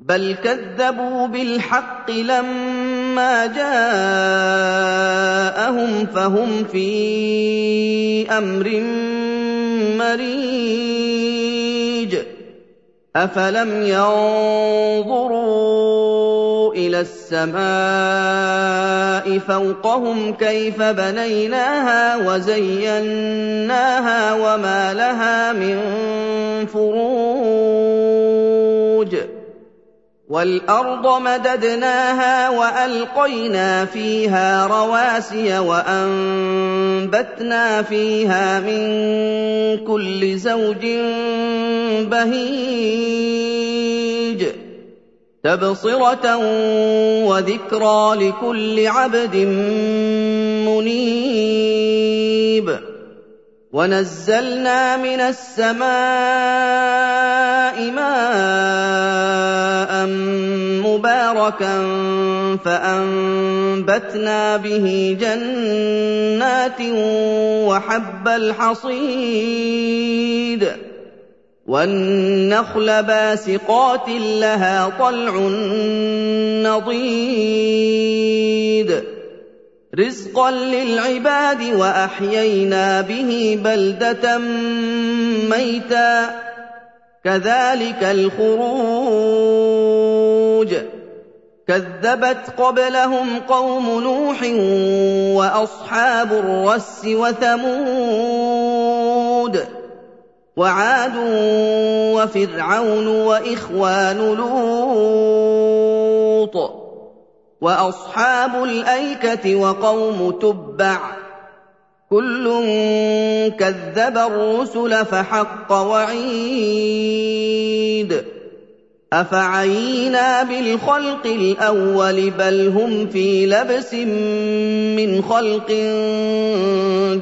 بل كذبوا بالحق لما جاءهم فهم في أمر مريج. أفلم ينظروا إلى السماء فوقهم كيف بنيناها وزيناها وما لها من فروج. وَالْأَرْضَ مَدَدْنَاهَا وَأَلْقَيْنَا فِيهَا رَوَاسِيَ وَأَنبَتْنَا فِيهَا مِن كُلِّ زَوْجٍ بَهِيجٍ تَبْصِرَةً وَذِكْرَىٰ لِكُلِّ عَبْدٍ مُّنِيبٍ وَنَزَّلْنَا مِنَ السَّمَاءِ مَاءً مُّبَارَكًا فَأَنبَتْنَا بِهِ جَنَّاتٍ وَحَبَّ الْحَصِيدِ وَالنَّخْلَ بَاسِقَاتٍ لَّهَا طَلْعٌ نَّضِيدٌ رِّزْقًا لِّلْعِبَادِ وَأَحْيَيْنَا بِهِ بَلْدَةً مَّيْتًا ۚ كَذَٰلِكَ الْخُرُوجُ كَذَّبَتْ قَبْلَهُمْ قَوْمُ نُوحٍ وَأَصْحَابُ الرَّسِّ وَثَمُودُ وَعَادٌ وَفِرْعَوْنُ وَإِخْوَانُ لُوطٍ وَأَصْحَابُ الْأَيْكَةِ وَقَوْمُ تُبَّعٍ ۚ كُلٌّ كَذَّبَ الرُّسُلَ فَحَقَّ وَعِيدِ أَفَعَيِينَا بِالْخَلْقِ الْأَوَّلِ بَلْ هُمْ فِي لَبْسٍ مِّنْ خَلْقٍ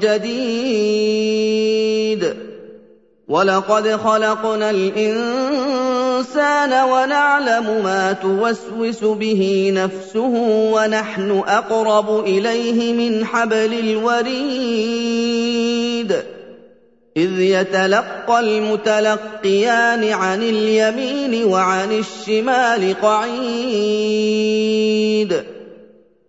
جَدِيدٍ وَلَقَدْ خَلَقْنَا الْإِنسَانَ وَنَعْلَمُ مَا تُوَسْوِسُ بِهِ نَفْسُهُ وَنَحْنُ أَقْرَبُ إِلَيْهِ مِنْ حَبْلِ الْوَرِيدِ إِذْ يَتَلَقَّى الْمُتَلَقِّيَانِ عَنِ الْيَمِينِ وَعَنِ الشِّمَالِ قَعِيدٌ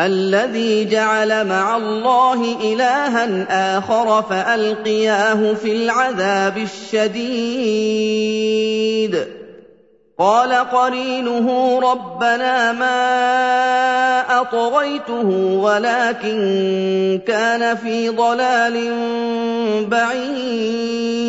الَّذِي جَعَلَ مَعَ اللَّهِ إِلَٰهًا آخَرَ فَأَلْقِيَاهُ فِي الْعَذَابِ الشَّدِيدِ. قَالَ قَرِينُهُ رَبَّنَا مَا طغيته ولكن كان في ضلال بعيد.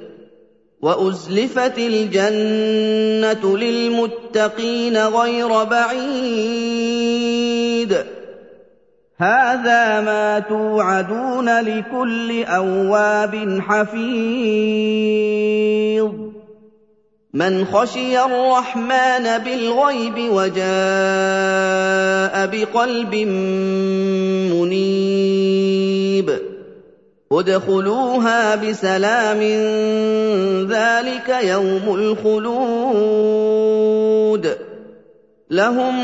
وأزلفت الجنة للمتقين غير بعيد. هذا ما توعدون لكل أواب حفيظ. من خشي الرحمن بالغيب وجاء بقلب منيب. ادخلوها بسلام ذلك يوم الخلود. لهم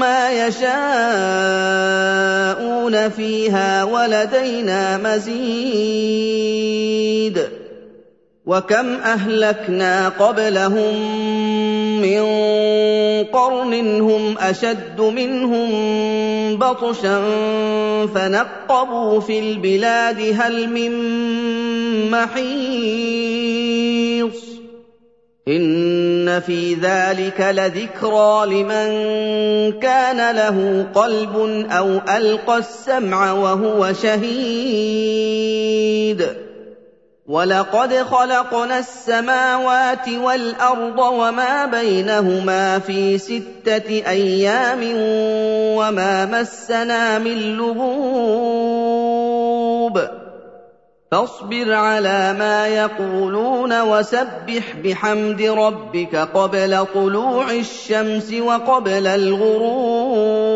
ما يشاءون فيها ولدينا مزيد. وكم أهلكنا قبلهم من قرن هم أشد منهم بطشا فنقبوا في البلاد هل من محيص إن في ذلك لذكرى لمن كان له قلب أو ألقى السمع وهو شهيد وَلَقَدْ خَلَقْنَا السَّمَاوَاتِ وَالْأَرْضَ وَمَا بَيْنَهُمَا فِي سِتَّةِ أَيَّامٍ وَمَا مَسَّنَا مِن لُّغُوبٍ فاصبر على ما يقولون وسبح بحمد ربك قبل طلوع الشمس وقبل الغروب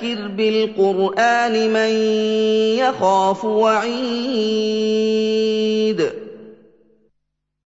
فَذَكِّرْ بِالْقُرْآنِ مَن يَخَافُ وَعِيدِ.